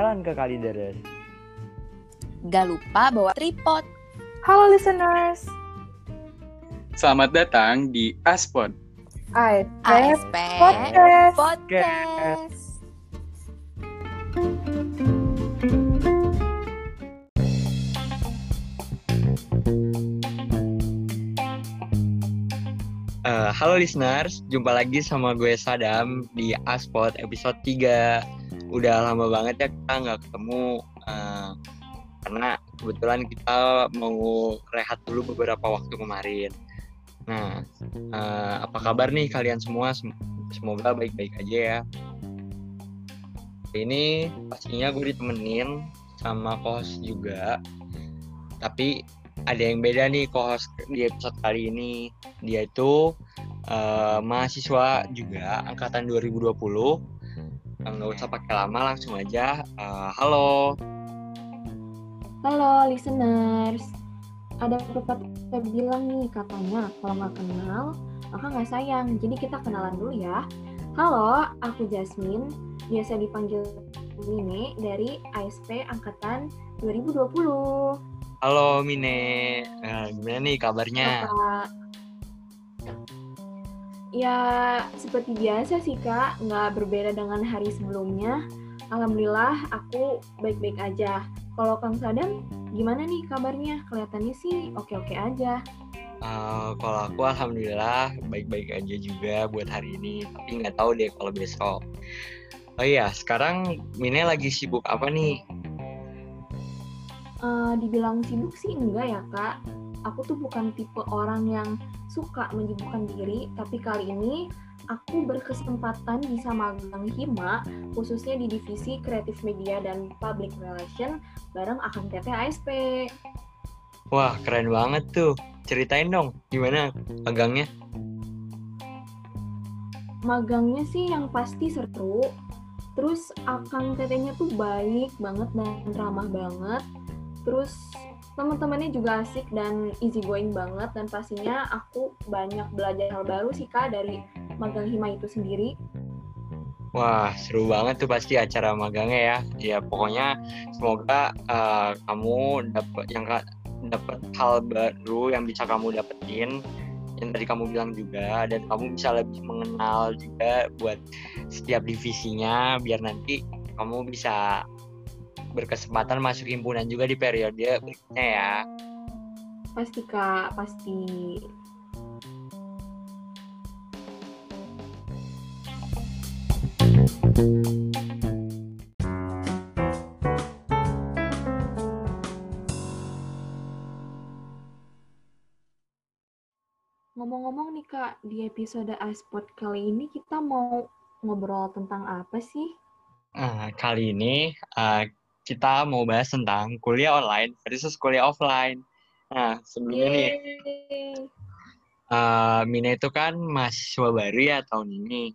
jalan ke Kalideres. Gak lupa bawa tripod. Halo listeners, Selamat datang di Aspod. ASP ASP Podcast. Podcast. Eh, halo listeners, jumpa lagi sama gue Sadam di Aspot episode 3. Udah lama banget ya kita nggak ketemu eh, karena kebetulan kita mau rehat dulu beberapa waktu kemarin. Nah, eh, apa kabar nih kalian semua? Sem- Semoga baik-baik aja ya. Ini pastinya gue ditemenin sama co-host juga. Tapi ada yang beda nih co-host di episode kali ini. Dia itu eh, mahasiswa juga angkatan 2020. Nggak usah pakai lama, langsung aja. Eh, halo. Halo listeners, ada pepatah bilang nih katanya kalau nggak kenal maka nggak sayang. Jadi kita kenalan dulu ya. Halo, aku Jasmine, biasa dipanggil Mine dari ASP angkatan 2020. Halo Mine. Eh, gimana nih kabarnya? Apa? Ya, seperti biasa sih kak, nggak berbeda dengan hari sebelumnya. Alhamdulillah, aku baik-baik aja. Kalau Kang Sadam, gimana nih kabarnya? Kelihatannya sih oke-oke aja. Eh, kalau aku alhamdulillah baik-baik aja juga buat hari ini. Tapi nggak tahu deh kalau besok. Oh iya, sekarang Mine lagi sibuk apa nih? Eh, dibilang sibuk sih enggak ya kak. Aku tuh bukan tipe orang yang suka menyibukkan diri, tapi kali ini aku berkesempatan bisa magang Hima, khususnya di divisi kreatif media dan public relation bareng akun PT ASP. Wah, keren banget tuh. Ceritain dong, gimana magangnya? Magangnya sih yang pasti seru, terus akang tetenya tuh baik banget dan ramah banget, terus teman-temannya juga asik dan easy going banget dan pastinya aku banyak belajar hal baru sih kak dari magang Hima itu sendiri. Wah, seru banget tuh pasti acara magangnya ya. Ya pokoknya semoga eh, kamu dapat yang ka- dapat hal baru yang bisa kamu dapetin yang tadi kamu bilang juga dan kamu bisa lebih mengenal juga buat setiap divisinya biar nanti kamu bisa berkesempatan masuk himpunan juga di periode berikutnya ya. Pasti kak, pasti. Ngomong-ngomong nih kak, di episode iSpot kali ini kita mau ngobrol tentang apa sih? Nah, kali ini eh, kita mau bahas tentang kuliah online versus kuliah offline. Nah, sebelumnya nih Yeay. eh Mina itu kan mahasiswa baru ya tahun ini.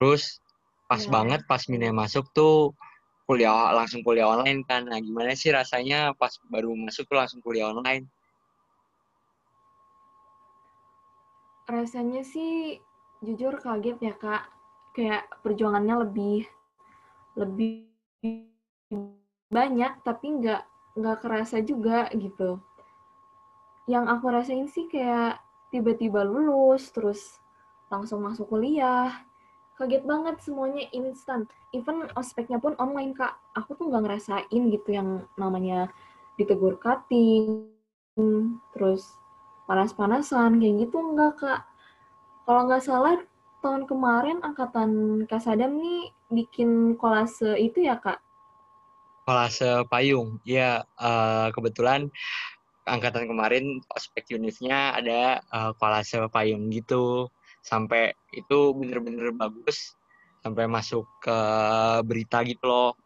Terus pas Iya. banget pas Mina masuk tuh kuliah langsung kuliah online kan. Nah, gimana sih rasanya pas baru masuk tuh langsung kuliah online? Rasanya sih jujur kaget ya kak, kayak perjuangannya lebih lebih banyak tapi nggak nggak kerasa juga gitu. Yang aku rasain sih kayak tiba-tiba lulus terus langsung masuk kuliah. Kaget banget semuanya instan. Even ospeknya pun online kak. Aku tuh nggak ngerasain gitu yang namanya ditegur cutting, terus panas-panasan kayak gitu enggak kak. Kalau nggak salah tahun kemarin angkatan Kak Sadam nih bikin kolase itu ya kak. Kolase payung. Ya, eh, kebetulan angkatan kemarin ospek univnya ada eh, kolase payung gitu. Sampai itu bener-bener bagus. Sampai masuk ke berita gitu loh.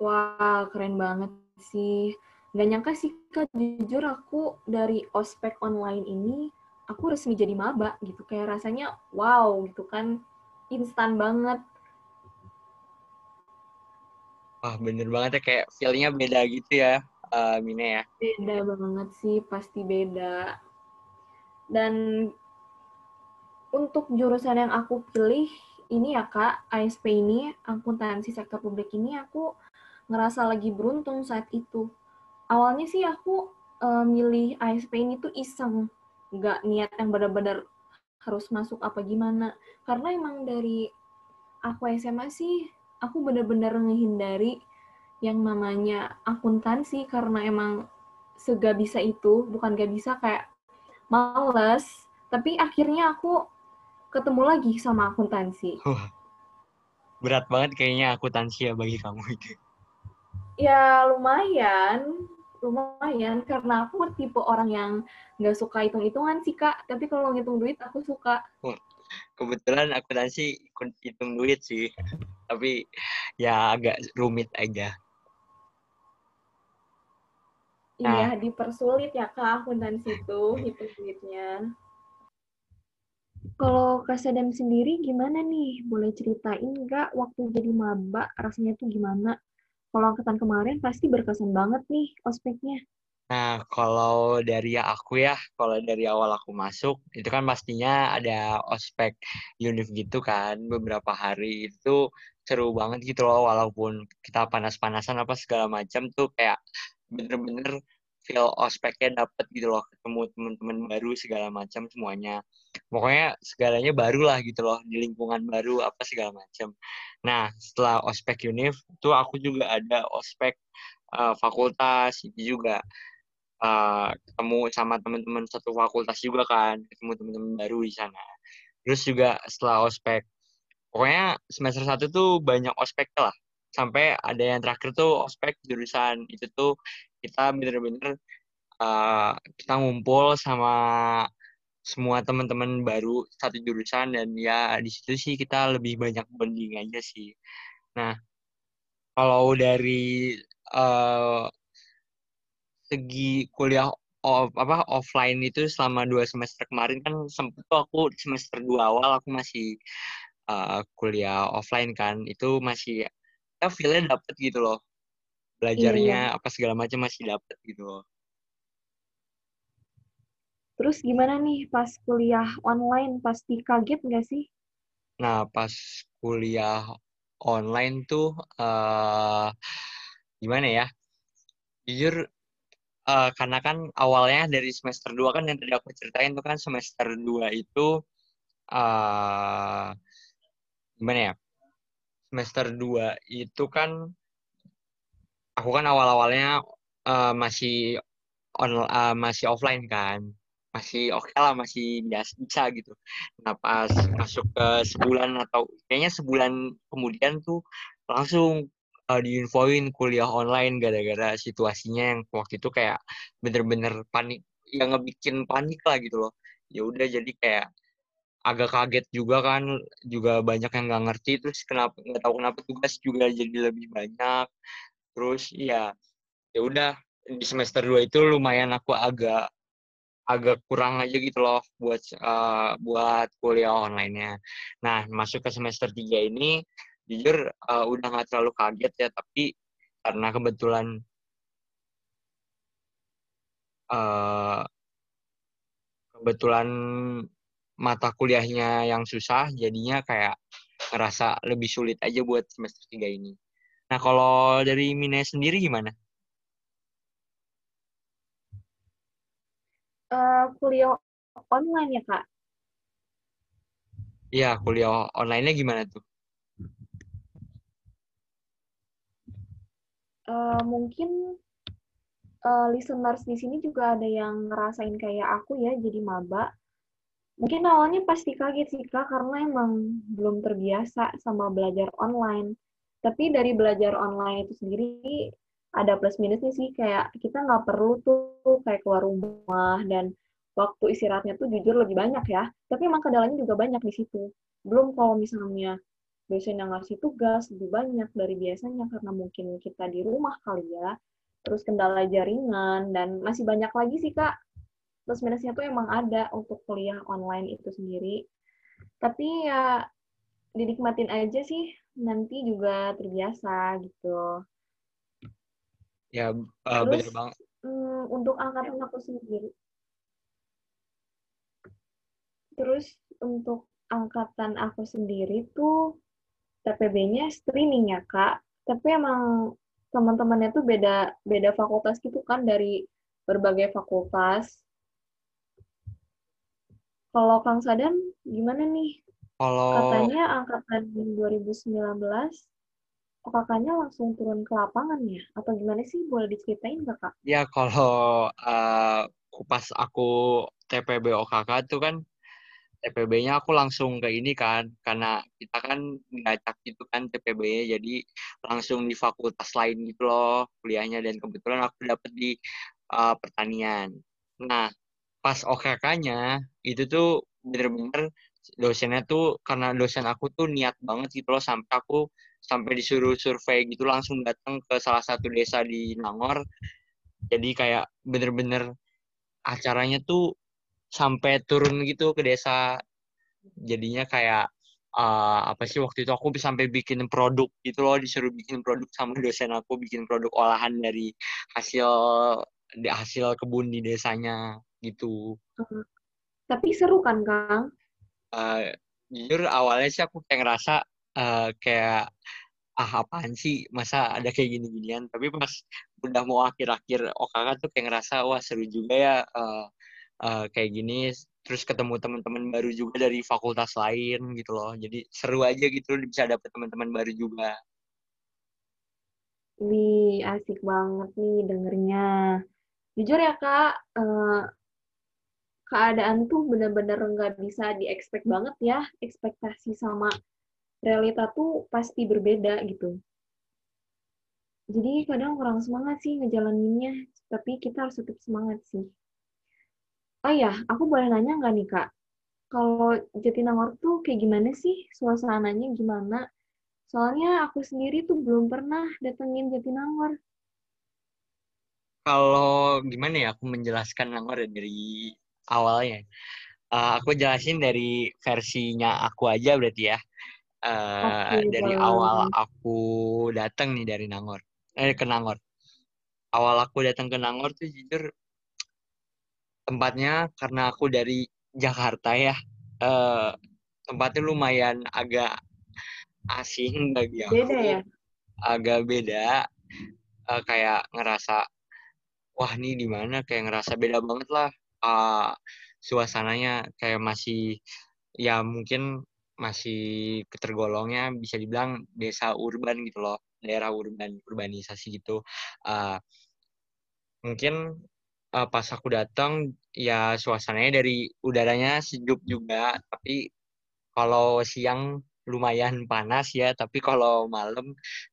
Wah keren banget sih. Gak nyangka sih kak, jujur aku dari ospek online ini aku resmi jadi maba gitu. Kayak rasanya wow gitu kan, instan banget. Wah, bener banget ya kayak feel-nya beda gitu ya, eh, Mine ya. Beda banget sih, pasti beda. Dan untuk jurusan yang aku pilih ini ya kak, ASP ini, akuntansi sektor publik ini aku ngerasa lagi beruntung saat itu. Awalnya sih aku uh, milih ASP ini tuh iseng, nggak niat yang benar-benar harus masuk apa gimana. Karena emang dari aku SMA sih, aku benar-benar menghindari yang namanya akuntansi karena emang sega bisa itu, bukan gak bisa kayak males, tapi akhirnya aku ketemu lagi sama akuntansi. Berat banget kayaknya akuntansi ya bagi kamu itu. Ya lumayan, lumayan karena aku tipe orang yang nggak suka hitung-hitungan sih kak. Tapi kalau ngitung duit aku suka. Kebetulan akuntansi hitung duit sih, tapi ya agak rumit aja. Iya, nah. dipersulit ya Kak akuntansi itu hitung duitnya. Kalau Kak Sadam sendiri gimana nih? Boleh ceritain nggak waktu jadi maba rasanya tuh gimana? Kalau angkatan kemarin pasti berkesan banget nih ospeknya. Nah, kalau dari aku ya, kalau dari awal aku masuk, itu kan pastinya ada ospek univ gitu kan, beberapa hari itu seru banget gitu loh, walaupun kita panas-panasan apa segala macam tuh kayak bener-bener feel ospeknya dapet gitu loh ketemu teman-teman baru segala macam semuanya. Pokoknya segalanya baru lah gitu loh di lingkungan baru apa segala macam. Nah setelah ospek univ itu aku juga ada ospek uh, fakultas itu juga uh, ketemu sama teman-teman satu fakultas juga kan ketemu teman-teman baru di sana terus juga setelah ospek pokoknya semester satu tuh banyak ospek lah sampai ada yang terakhir tuh ospek jurusan itu tuh kita bener-bener uh, kita ngumpul sama semua teman-teman baru satu jurusan dan ya di situ sih kita lebih banyak bonding aja sih. Nah, kalau dari uh, segi kuliah off, apa offline itu selama dua semester kemarin kan sempet tuh aku semester dua awal aku masih uh, kuliah offline kan. Itu masih kita feelnya dapet gitu loh. Belajarnya iya. apa segala macam masih dapet gitu loh. Terus gimana nih pas kuliah online? Pasti kaget nggak sih? Nah pas kuliah online tuh uh, gimana ya? Jujur uh, karena kan awalnya dari semester 2 kan yang tadi aku ceritain tuh kan semester 2 itu uh, gimana ya? Semester 2 itu kan aku kan awal-awalnya uh, masih on uh, masih offline kan. Masih oke okay lah masih biasa bisa gitu. Nah pas masuk ke sebulan atau kayaknya sebulan kemudian tuh langsung uh, diinfoin kuliah online gara-gara situasinya yang waktu itu kayak bener-bener panik yang ngebikin panik lah gitu loh ya udah jadi kayak agak kaget juga kan juga banyak yang nggak ngerti terus kenapa nggak tahu kenapa tugas juga jadi lebih banyak terus ya ya udah di semester 2 itu lumayan aku agak agak kurang aja gitu loh buat uh, buat kuliah online-nya. Nah, masuk ke semester 3 ini jujur uh, udah nggak terlalu kaget ya, tapi karena kebetulan uh, kebetulan mata kuliahnya yang susah jadinya kayak ngerasa lebih sulit aja buat semester 3 ini. Nah, kalau dari Mine sendiri gimana? Uh, kuliah online ya, Kak? Iya, kuliah online-nya gimana tuh? Uh, mungkin uh, listeners di sini juga ada yang ngerasain kayak aku ya, jadi maba Mungkin awalnya pasti kaget sih Kak, karena emang belum terbiasa sama belajar online. Tapi dari belajar online itu sendiri, ada plus minusnya sih, kayak kita nggak perlu tuh kayak keluar rumah, dan waktu istirahatnya tuh jujur lebih banyak ya. Tapi emang kendalanya juga banyak di situ. Belum kalau misalnya dosen yang ngasih tugas lebih banyak dari biasanya, karena mungkin kita di rumah kali ya. Terus kendala jaringan, dan masih banyak lagi sih Kak, plus minusnya tuh emang ada untuk kuliah online itu sendiri. Tapi ya dinikmatin aja sih, nanti juga terbiasa gitu. Ya, uh, Terus, bener banget. Um, untuk angkatan aku sendiri. Terus untuk angkatan aku sendiri tuh TPB-nya streaming ya, Kak. Tapi emang teman-temannya tuh beda beda fakultas gitu kan dari berbagai fakultas. Kalau Kang Sadan gimana nih? Kalau Katanya angkatan 2019 oh, kakaknya langsung turun ke lapangan ya? Atau gimana sih? Boleh diceritain nggak, Kak? ya kalau eh, pas aku TPB OKK tuh kan TPB-nya aku langsung ke ini kan karena kita kan ngacak gitu kan TPB-nya jadi langsung di fakultas lain gitu loh kuliahnya dan kebetulan aku dapet di uh, pertanian. Nah, pas OKK-nya itu tuh bener-bener dosennya tuh karena dosen aku tuh niat banget gitu loh sampai aku sampai disuruh survei gitu langsung datang ke salah satu desa di Nangor. Jadi kayak bener-bener acaranya tuh sampai turun gitu ke desa. Jadinya kayak uh, apa sih waktu itu aku sampai bikin produk gitu loh disuruh bikin produk sama dosen aku bikin produk olahan dari hasil hasil kebun di desanya gitu. Tapi seru kan, Kang? uh, jujur awalnya sih aku kayak ngerasa uh, kayak ah apaan sih? Masa ada kayak gini-ginian? Tapi pas udah mau akhir-akhir OKK tuh kayak ngerasa wah seru juga ya uh, uh, kayak gini terus ketemu teman-teman baru juga dari fakultas lain gitu loh jadi seru aja gitu bisa dapet teman-teman baru juga Wih, asik banget nih dengernya. Jujur ya, Kak, eh, keadaan tuh bener-bener nggak bisa di-expect banget ya. Ekspektasi sama realita tuh pasti berbeda gitu. Jadi kadang kurang semangat sih ngejalaninnya, tapi kita harus tetap semangat sih. Oh iya, aku boleh nanya nggak nih, Kak? Kalau Jatinangor tuh kayak gimana sih? Suasananya gimana? Soalnya aku sendiri tuh belum pernah datengin Jatinangor. kalau gimana ya aku menjelaskan Nangor dari awalnya Uh, aku jelasin dari versinya aku aja berarti ya Uh, Oke, dari boleh. awal aku datang nih dari Nangor eh ke Nangor awal aku datang ke Nangor tuh jujur tempatnya karena aku dari Jakarta ya eh, tempatnya lumayan agak asing bagi aku Beda ya? agak beda Eh, kayak ngerasa wah ini di mana? Kayak ngerasa beda banget lah Eh, suasananya. Kayak masih ya mungkin masih ketergolongnya bisa dibilang desa urban gitu loh daerah urban urbanisasi gitu. Eh, mungkin eh, pas aku datang ya suasananya dari udaranya sejuk juga tapi kalau siang lumayan panas ya tapi kalau malam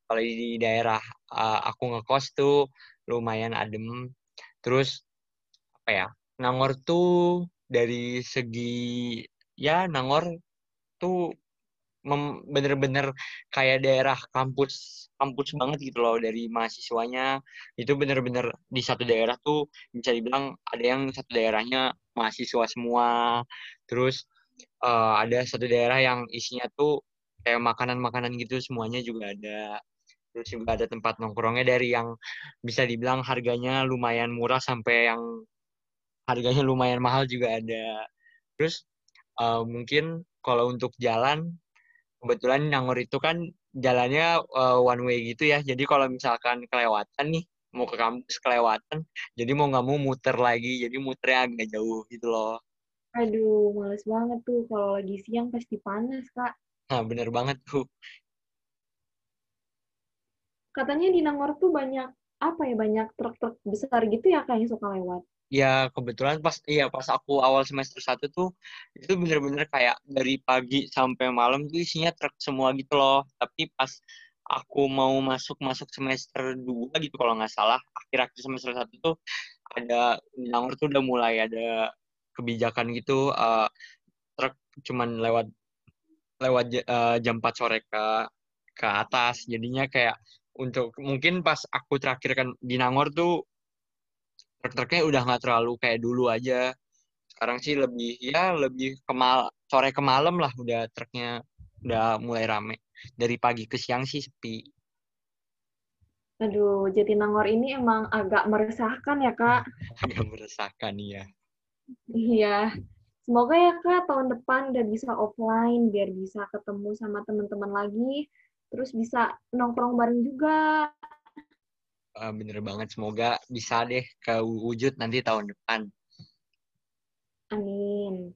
kalau di daerah eh, aku ngekos tuh lumayan adem. Terus apa ya Nangor tuh dari segi ya Nangor tuh bener-bener kayak daerah kampus kampus banget gitu loh dari mahasiswanya. Itu bener-bener di satu daerah tuh bisa dibilang ada yang satu daerahnya mahasiswa semua. Terus eh, ada satu daerah yang isinya tuh kayak makanan-makanan gitu semuanya juga ada. Terus juga ada tempat nongkrongnya dari yang bisa dibilang harganya lumayan murah sampai yang harganya lumayan mahal juga ada. Terus eh, mungkin kalau untuk jalan kebetulan Nangor itu kan jalannya uh, one way gitu ya. Jadi kalau misalkan kelewatan nih, mau ke kampus kelewatan, jadi mau nggak mau muter lagi. Jadi muternya agak jauh gitu loh. Aduh, males banget tuh. Kalau lagi siang pasti panas, Kak. Nah, bener banget tuh. Katanya di Nangor tuh banyak, apa ya, banyak truk-truk besar gitu ya, Kak, yang suka lewat. Ya kebetulan pas iya pas aku awal semester satu tuh itu bener-bener kayak dari pagi sampai malam tuh isinya truk semua gitu loh. Tapi pas aku mau masuk masuk semester 2 gitu kalau nggak salah akhir-akhir semester satu tuh ada Nangor tuh udah mulai ada kebijakan gitu eh, truk cuman lewat lewat eh, jam 4 sore ke ke atas jadinya kayak untuk mungkin pas aku terakhir kan di Nangor tuh truk-truknya udah nggak terlalu kayak dulu aja sekarang sih lebih ya lebih kemal sore ke malam lah udah truknya udah mulai rame dari pagi ke siang sih sepi Aduh, Jatinangor ini emang agak meresahkan ya, Kak. agak meresahkan ya Iya. Semoga ya Kak tahun depan udah bisa offline biar bisa ketemu sama teman-teman lagi, terus bisa nongkrong bareng juga. Eh, bener banget, semoga bisa deh kewujud nanti tahun depan. Amin.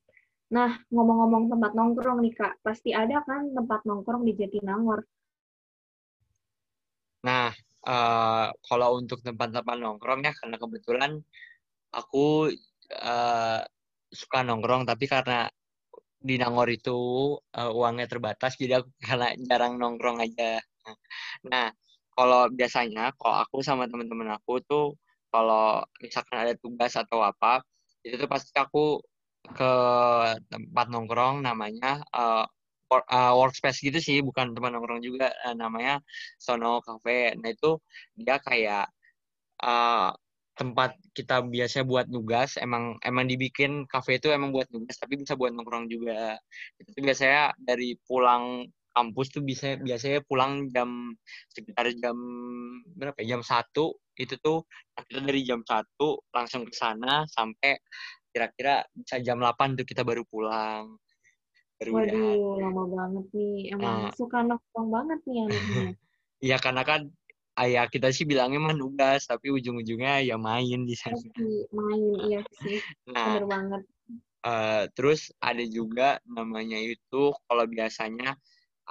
Nah, ngomong-ngomong tempat nongkrong nih Kak, pasti ada kan tempat nongkrong di Jatinangor. Nah, eh, kalau untuk tempat-tempat nongkrong ya, karena kebetulan aku eh, suka nongkrong, tapi karena di Nangor itu eh, uangnya terbatas, jadi aku karena jarang nongkrong aja. Nah, kalau biasanya, kalau aku sama teman-teman aku tuh, kalau misalkan ada tugas atau apa, itu tuh pasti aku ke tempat nongkrong namanya eh, wor- eh, workspace gitu sih, bukan tempat nongkrong juga, eh, namanya Sono Cafe. Nah, itu dia kayak eh, tempat kita biasanya buat nugas, emang emang dibikin cafe itu emang buat nugas, tapi bisa buat nongkrong juga. Itu biasanya dari pulang kampus tuh bisa biasanya pulang jam sekitar jam berapa ya? Jam satu itu tuh nah, kita dari jam satu langsung ke sana sampai kira-kira bisa jam 8 tuh kita baru pulang. Baru udahan. Waduh, lama banget nih. Emang Nah. suka nongkrong banget nih anaknya. Iya karena kan ayah kita sih bilangnya mah nugas, tapi ujung-ujungnya ya main di sana. Main, iya sih. Nah, Bener banget. eh, terus ada juga namanya itu kalau biasanya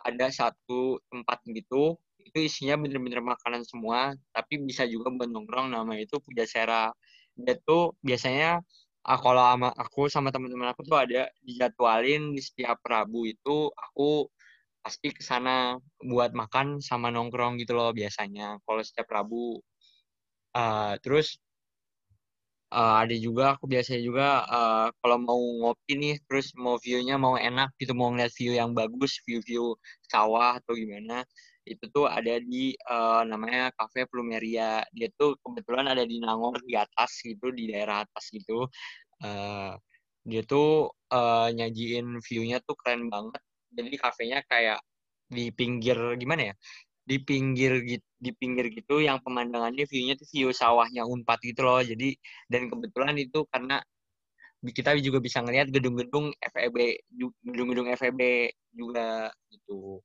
ada satu tempat gitu, itu isinya bener-bener makanan semua, tapi bisa juga buat nongkrong namanya itu Pujasera. Dia tuh biasanya ah, kalau sama aku sama teman-teman aku tuh ada dijadwalin di setiap Rabu itu aku pasti ke sana buat makan sama nongkrong gitu loh biasanya kalau setiap Rabu. Eh, terus eh, ada juga aku biasanya juga eh, kalau mau ngopi nih terus mau view-nya mau enak gitu mau ngeliat view yang bagus view-view sawah atau gimana itu tuh ada di eh, namanya Cafe Plumeria. Dia tuh kebetulan ada di Nangor di atas gitu di daerah atas gitu. Eh, dia tuh eh, nyajiin view-nya tuh keren banget. Jadi kafenya kayak di pinggir gimana ya di pinggir gitu di pinggir gitu yang pemandangannya view-nya tuh view sawahnya Unpad gitu loh jadi dan kebetulan itu karena kita juga bisa ngelihat gedung-gedung FEB gedung-gedung FEB juga gitu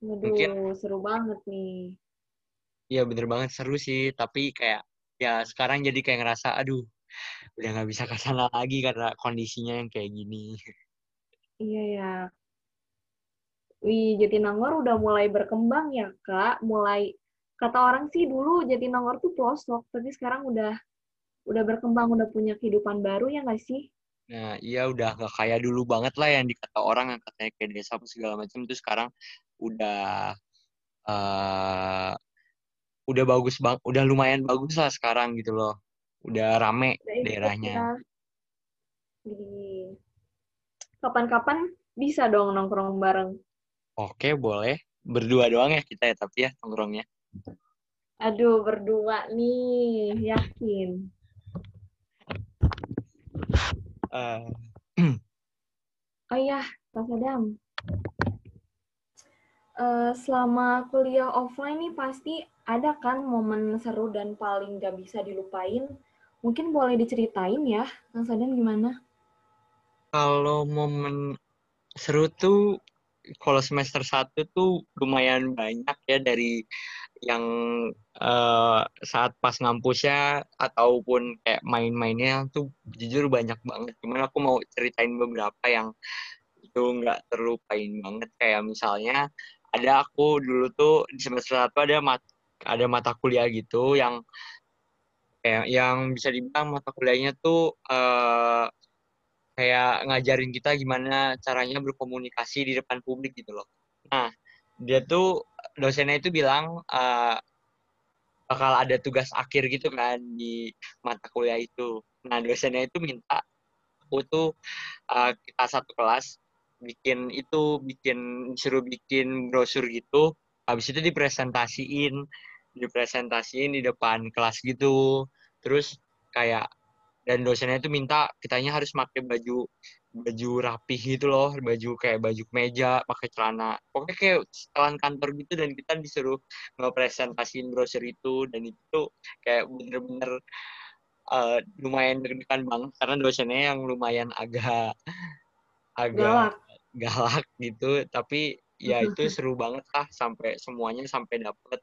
Waduh, Mungkin- seru banget nih. Iya bener banget seru sih tapi kayak ya sekarang jadi kayak ngerasa aduh udah nggak bisa ke sana lagi karena kondisinya yang kayak gini Iya ya. Wih, Jatinangor udah mulai berkembang ya, Kak. Mulai kata orang sih dulu Jatinangor tuh pelosok, tapi sekarang udah udah berkembang, udah punya kehidupan baru ya nggak sih? Nah, iya udah gak kayak dulu banget lah yang dikata orang yang katanya kayak desa apa segala macam itu sekarang udah eh udah bagus bang, udah lumayan bagus lah sekarang gitu loh. Udah rame Udah ikut daerahnya. ya. Di kapan-kapan bisa dong nongkrong bareng. Oke, boleh. Berdua doang ya kita ya tapi ya nongkrongnya. Aduh, berdua nih, yakin. Eh, Oh iya, Kak Sadam. Eh, selama kuliah offline nih pasti ada kan momen seru dan paling gak bisa dilupain. Mungkin boleh diceritain ya, Kang Sadam gimana? kalau momen seru tuh kalau semester 1 tuh lumayan banyak ya dari yang eh, saat pas ngampusnya ataupun kayak main-mainnya tuh jujur banyak banget. Cuman aku mau ceritain beberapa yang itu nggak terlupain banget kayak misalnya ada aku dulu tuh di semester 1 ada mat ada mata kuliah gitu yang kayak yang bisa dibilang mata kuliahnya tuh eh, kayak ngajarin kita gimana caranya berkomunikasi di depan publik gitu loh. Nah, dia tuh dosennya itu bilang eh, bakal ada tugas akhir gitu kan di mata kuliah itu. Nah, dosennya itu minta aku tuh eh, kita satu kelas bikin itu bikin suruh bikin brosur gitu. Habis itu dipresentasiin, dipresentasiin di depan kelas gitu. Terus kayak dan dosennya itu minta kitanya harus pakai baju baju rapih gitu loh baju kayak baju kemeja pakai celana. Pokoknya kayak setelan kantor gitu dan kita disuruh ngepresentasiin brosur itu. Dan itu kayak bener-bener eh, lumayan deg-degan banget karena dosennya yang lumayan agak agak Galak. galak gitu. Tapi ya itu seru banget lah sampai semuanya sampai dapet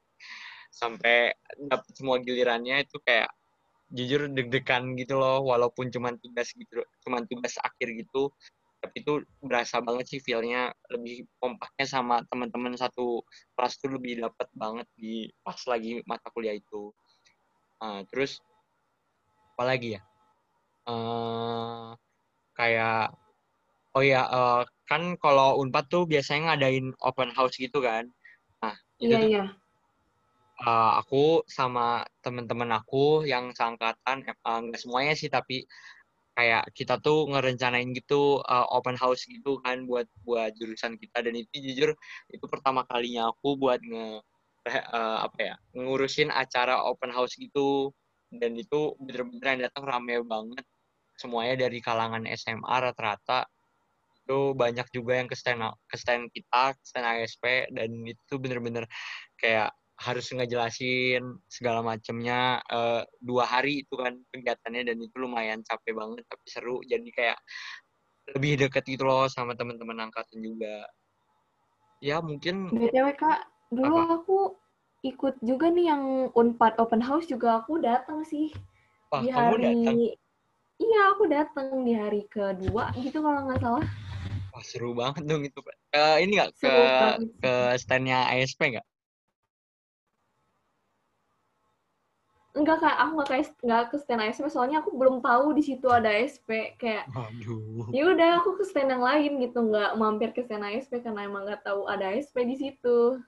sampai dapet semua gilirannya. Itu kayak jujur deg-degan gitu loh walaupun cuman tugas gitu cuman tugas akhir gitu tapi itu berasa banget sih feel-nya lebih kompaknya sama teman-teman satu kelas tuh lebih dapet banget di pas lagi mata kuliah itu. Nah, terus apa lagi ya? Eh kayak oh ya eh, kan kalau Unpad tuh biasanya ngadain open house gitu kan? Nah itu Iya tuh iya. Uh, aku sama teman-teman aku yang seangkatan uh, semuanya sih tapi kayak kita tuh ngerencanain gitu uh, open house gitu kan buat buat jurusan kita. Dan itu jujur itu pertama kalinya aku buat nge uh, apa ya ngurusin acara open house gitu. Dan itu bener-bener yang datang rame banget. Semuanya dari kalangan SMA rata-rata. Itu banyak juga yang ke stand ke stand kita ke stand ASP dan itu bener-bener kayak harus ngejelasin segala macamnya eh, dua hari itu kan kegiatannya dan itu lumayan capek banget tapi seru jadi kayak lebih deket gitu loh sama teman-teman angkatan juga ya mungkin BTW Kak, dulu Apa? aku ikut juga nih yang Unpad Open House juga aku datang sih wah di kamu hari datang Iya, aku datang di hari kedua gitu kalau nggak salah. wah seru banget dong itu Eh, ini nggak ke banget. ke standnya ASP nggak Enggak kak, aku nggak kayak nggak ke stand ASP soalnya aku belum tahu di situ ada ASP kayak waduh ya udah aku ke stand yang lain gitu nggak mampir ke stand ASP karena emang nggak tahu ada ASP di situ.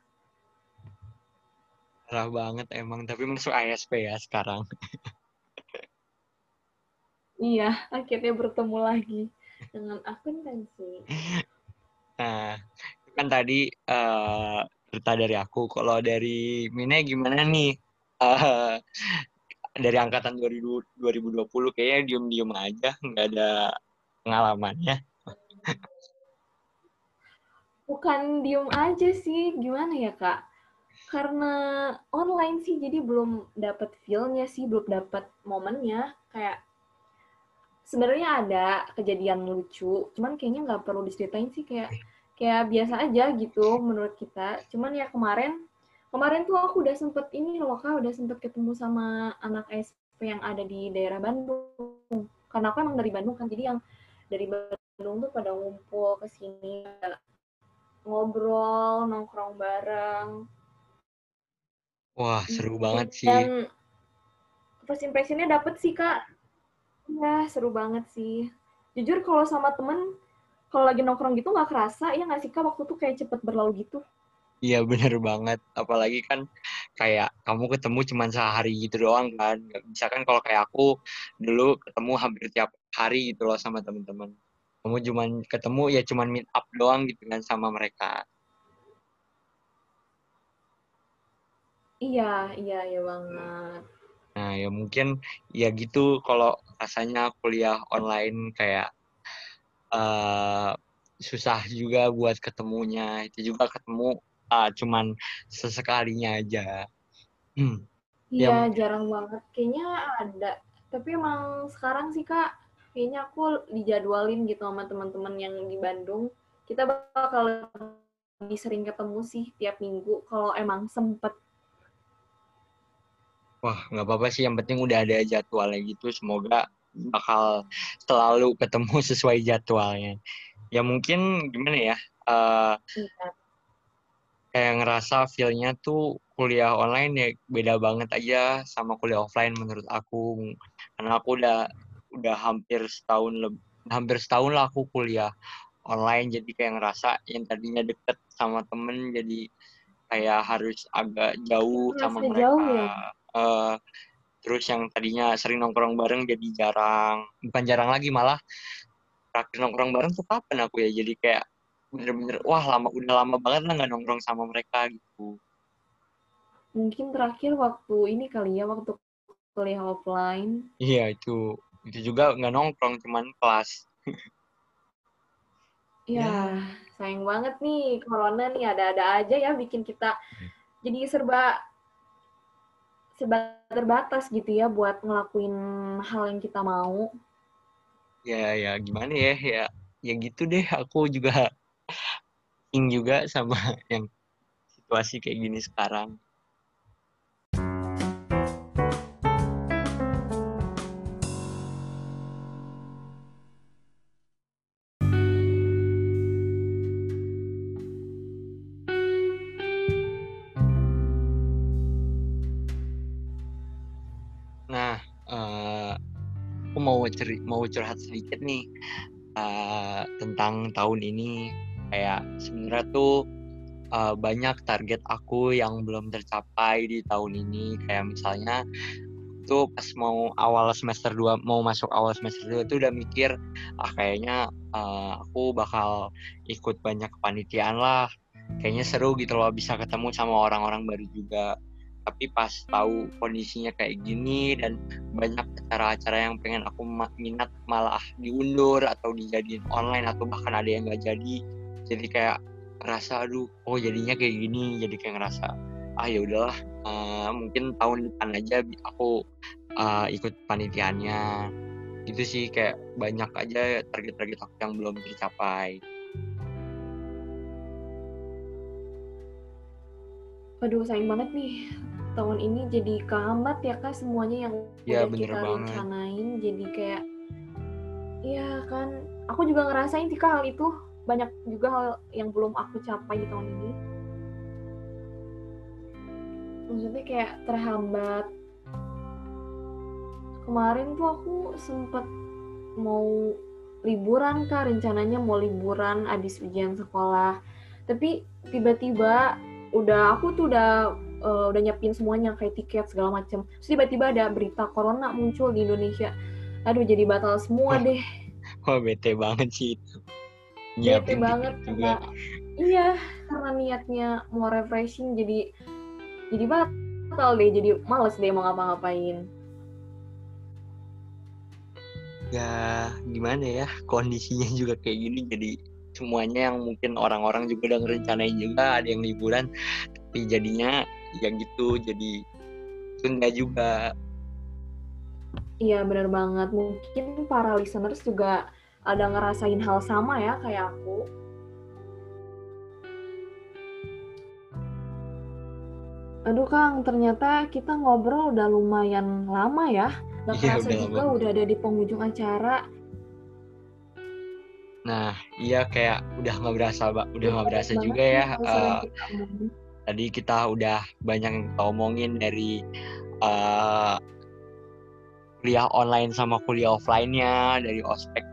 parah banget emang tapi masuk ASP ya sekarang Iya, akhirnya bertemu lagi dengan akuntansi. Nah, kan tadi eh, cerita dari aku. Kalau dari Mine gimana nih? Eh, dari angkatan 2000 2020 kayaknya diem-diem aja, nggak ada pengalamannya. Bukan diem aja sih, gimana ya kak? Karena online sih, jadi belum dapet feel-nya sih, belum dapet momennya. Kayak sebenarnya ada kejadian lucu, cuman kayaknya nggak perlu diceritain sih kayak kayak biasa aja gitu menurut kita. Cuman ya kemarin kemarin tuh aku udah sempet ini loh kak, udah sempet ketemu sama anak SP yang ada di daerah Bandung. Karena aku emang dari Bandung kan, jadi yang dari Bandung tuh pada ngumpul ke sini ngobrol, nongkrong bareng. Wah, seru banget sih. Dan first impression-nya dapet sih, Kak. Iya, seru banget sih. Jujur kalau sama temen, kalau lagi nongkrong gitu nggak kerasa, ya nggak sih, Kak? Waktu tuh kayak cepet berlalu gitu. Iya, bener banget. Apalagi kan kayak kamu ketemu cuma sehari gitu doang kan. Nggak bisa kan kalau kayak aku dulu ketemu hampir tiap hari gitu loh sama teman-teman. Kamu cuma ketemu ya cuma meet up doang gitu kan sama mereka. Iya, iya, iya banget. Nah, ya mungkin ya gitu kalau rasanya kuliah online kayak eh susah juga buat ketemunya. Itu juga ketemu cuman sesekalinya aja. Hmm. Iya, jarang banget. Kayaknya ada. Tapi emang sekarang sih, Kak, kayaknya aku dijadwalin gitu sama teman-teman yang di Bandung. Kita bakal lebih sering ketemu sih tiap minggu kalau emang sempet. Wah, nggak apa-apa sih. Yang penting udah ada jadwalnya gitu. Semoga bakal selalu ketemu sesuai jadwalnya. Ya mungkin gimana ya? eh Iya. Kayak ngerasa feel-nya tuh kuliah online ya beda banget aja sama kuliah offline menurut aku. Karena aku udah udah hampir setahun lebih hampir setahun lah aku kuliah online jadi kayak ngerasa yang tadinya deket sama temen jadi kayak harus agak jauh Ngerasa sama mereka. jauh ya? Eh, terus yang tadinya sering nongkrong bareng jadi jarang. Bukan jarang lagi malah terakhir nongkrong bareng tuh kapan aku ya jadi kayak bener-bener wah lama udah lama banget lah nggak nongkrong sama mereka gitu. Mungkin terakhir waktu ini kali ya, waktu kuliah offline. Iya itu itu juga nggak nongkrong cuman kelas. Ya, sayang banget nih, corona nih ada-ada aja ya bikin kita jadi serba sebat terbatas gitu ya buat ngelakuin hal yang kita mau. Ya ya gimana ya ya ya gitu deh aku juga ing juga sama yang situasi kayak gini sekarang. Nah, eh, aku mau ceri mau curhat sedikit nih eh, tentang tahun ini. Kayak sebenarnya tuh eh, banyak target aku yang belum tercapai di tahun ini. Kayak misalnya tuh pas mau awal semester 2 mau masuk awal semester 2 tuh udah mikir ah kayaknya eh, aku bakal ikut banyak kepanitiaan lah. Kayaknya seru gitu loh bisa ketemu sama orang-orang baru juga tapi pas tahu kondisinya kayak gini dan banyak acara-acara yang pengen aku minat malah diundur atau dijadiin online atau bahkan ada yang nggak jadi jadi kayak ngerasa aduh oh jadinya kayak gini jadi kayak ngerasa ah ya udahlah eh, mungkin tahun depan aja aku eh, ikut panitiannya gitu sih kayak banyak aja target-target aku yang belum tercapai Aduh, sayang banget nih. Tahun ini jadi kehambat ya kak semuanya yang Ya, udah bener kita banget. rencanain. Jadi kayak, ya kan, aku juga ngerasain sih hal itu. Banyak juga hal yang belum aku capai di tahun ini. Maksudnya kayak terhambat. Kemarin tuh aku sempet mau liburan kak, rencananya mau liburan abis ujian sekolah. Tapi tiba-tiba udah aku tuh udah eh, udah nyiapin semuanya kayak tiket segala macem terus tiba-tiba ada berita corona muncul di Indonesia aduh jadi batal semua deh wah bete banget sih itu bete nyiapin banget tiket juga. Karena iya karena niatnya mau refreshing jadi jadi batal deh jadi males deh mau ngapa-ngapain. Ya gimana ya kondisinya juga kayak gini jadi semuanya yang mungkin orang-orang juga udah ngerencanain juga ada yang liburan tapi jadinya ya gitu jadi tunda juga. Iya benar banget. Mungkin para listeners juga ada ngerasain hal sama ya kayak aku Aduh Kang, ternyata kita ngobrol udah lumayan lama ya. Gak Iya, kerasa juga lama. udah ada di penghujung acara. nah iya kayak udah nggak berasa Mbak. udah nggak Banyak berasa banget juga ya omongin. tadi kita udah banyak yang kita omongin dari eh, kuliah online sama kuliah offline-nya dari ospek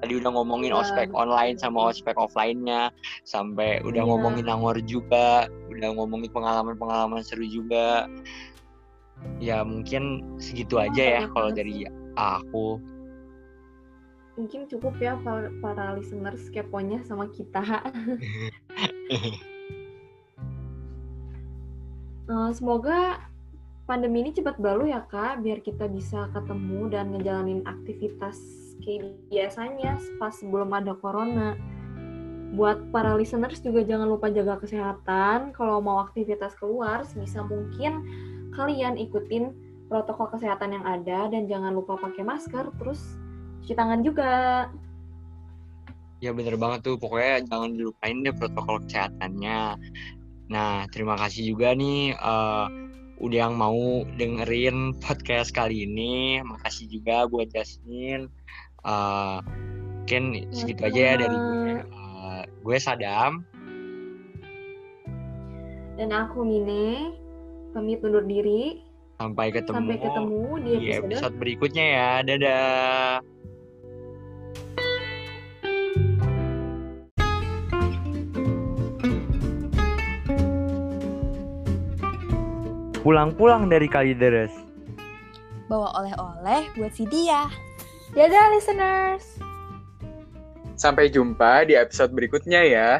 tadi udah ngomongin Iya, ospek online sama ospek offline-nya sampai udah Iya. ngomongin nangor juga udah ngomongin pengalaman-pengalaman seru juga ya mungkin segitu Wah, aja ya kalau dari aku Mungkin cukup ya para, para listeners keponya sama kita. Eh, semoga pandemi ini cepat berlalu ya Kak, biar kita bisa ketemu dan ngejalanin aktivitas kayak biasanya pas sebelum ada corona. Buat para listeners juga jangan lupa jaga kesehatan. Kalau mau aktivitas keluar, sebisa mungkin kalian ikutin protokol kesehatan yang ada dan jangan lupa pakai masker, terus cuci tangan juga. ya bener banget tuh pokoknya jangan dilupain deh protokol kesehatannya nah terima kasih juga nih eh, udah yang mau dengerin podcast kali ini makasih juga buat Jasmine Eh, mungkin segitu aja ya dari gue Eh, gue Sadam Dan aku Mine, pamit undur diri. sampai ketemu, Sampai ketemu di di episode episode berikutnya ya dadah Pulang-pulang dari Kalideres. Bawa oleh-oleh buat si dia. Dadah listeners! Sampai jumpa di episode berikutnya ya.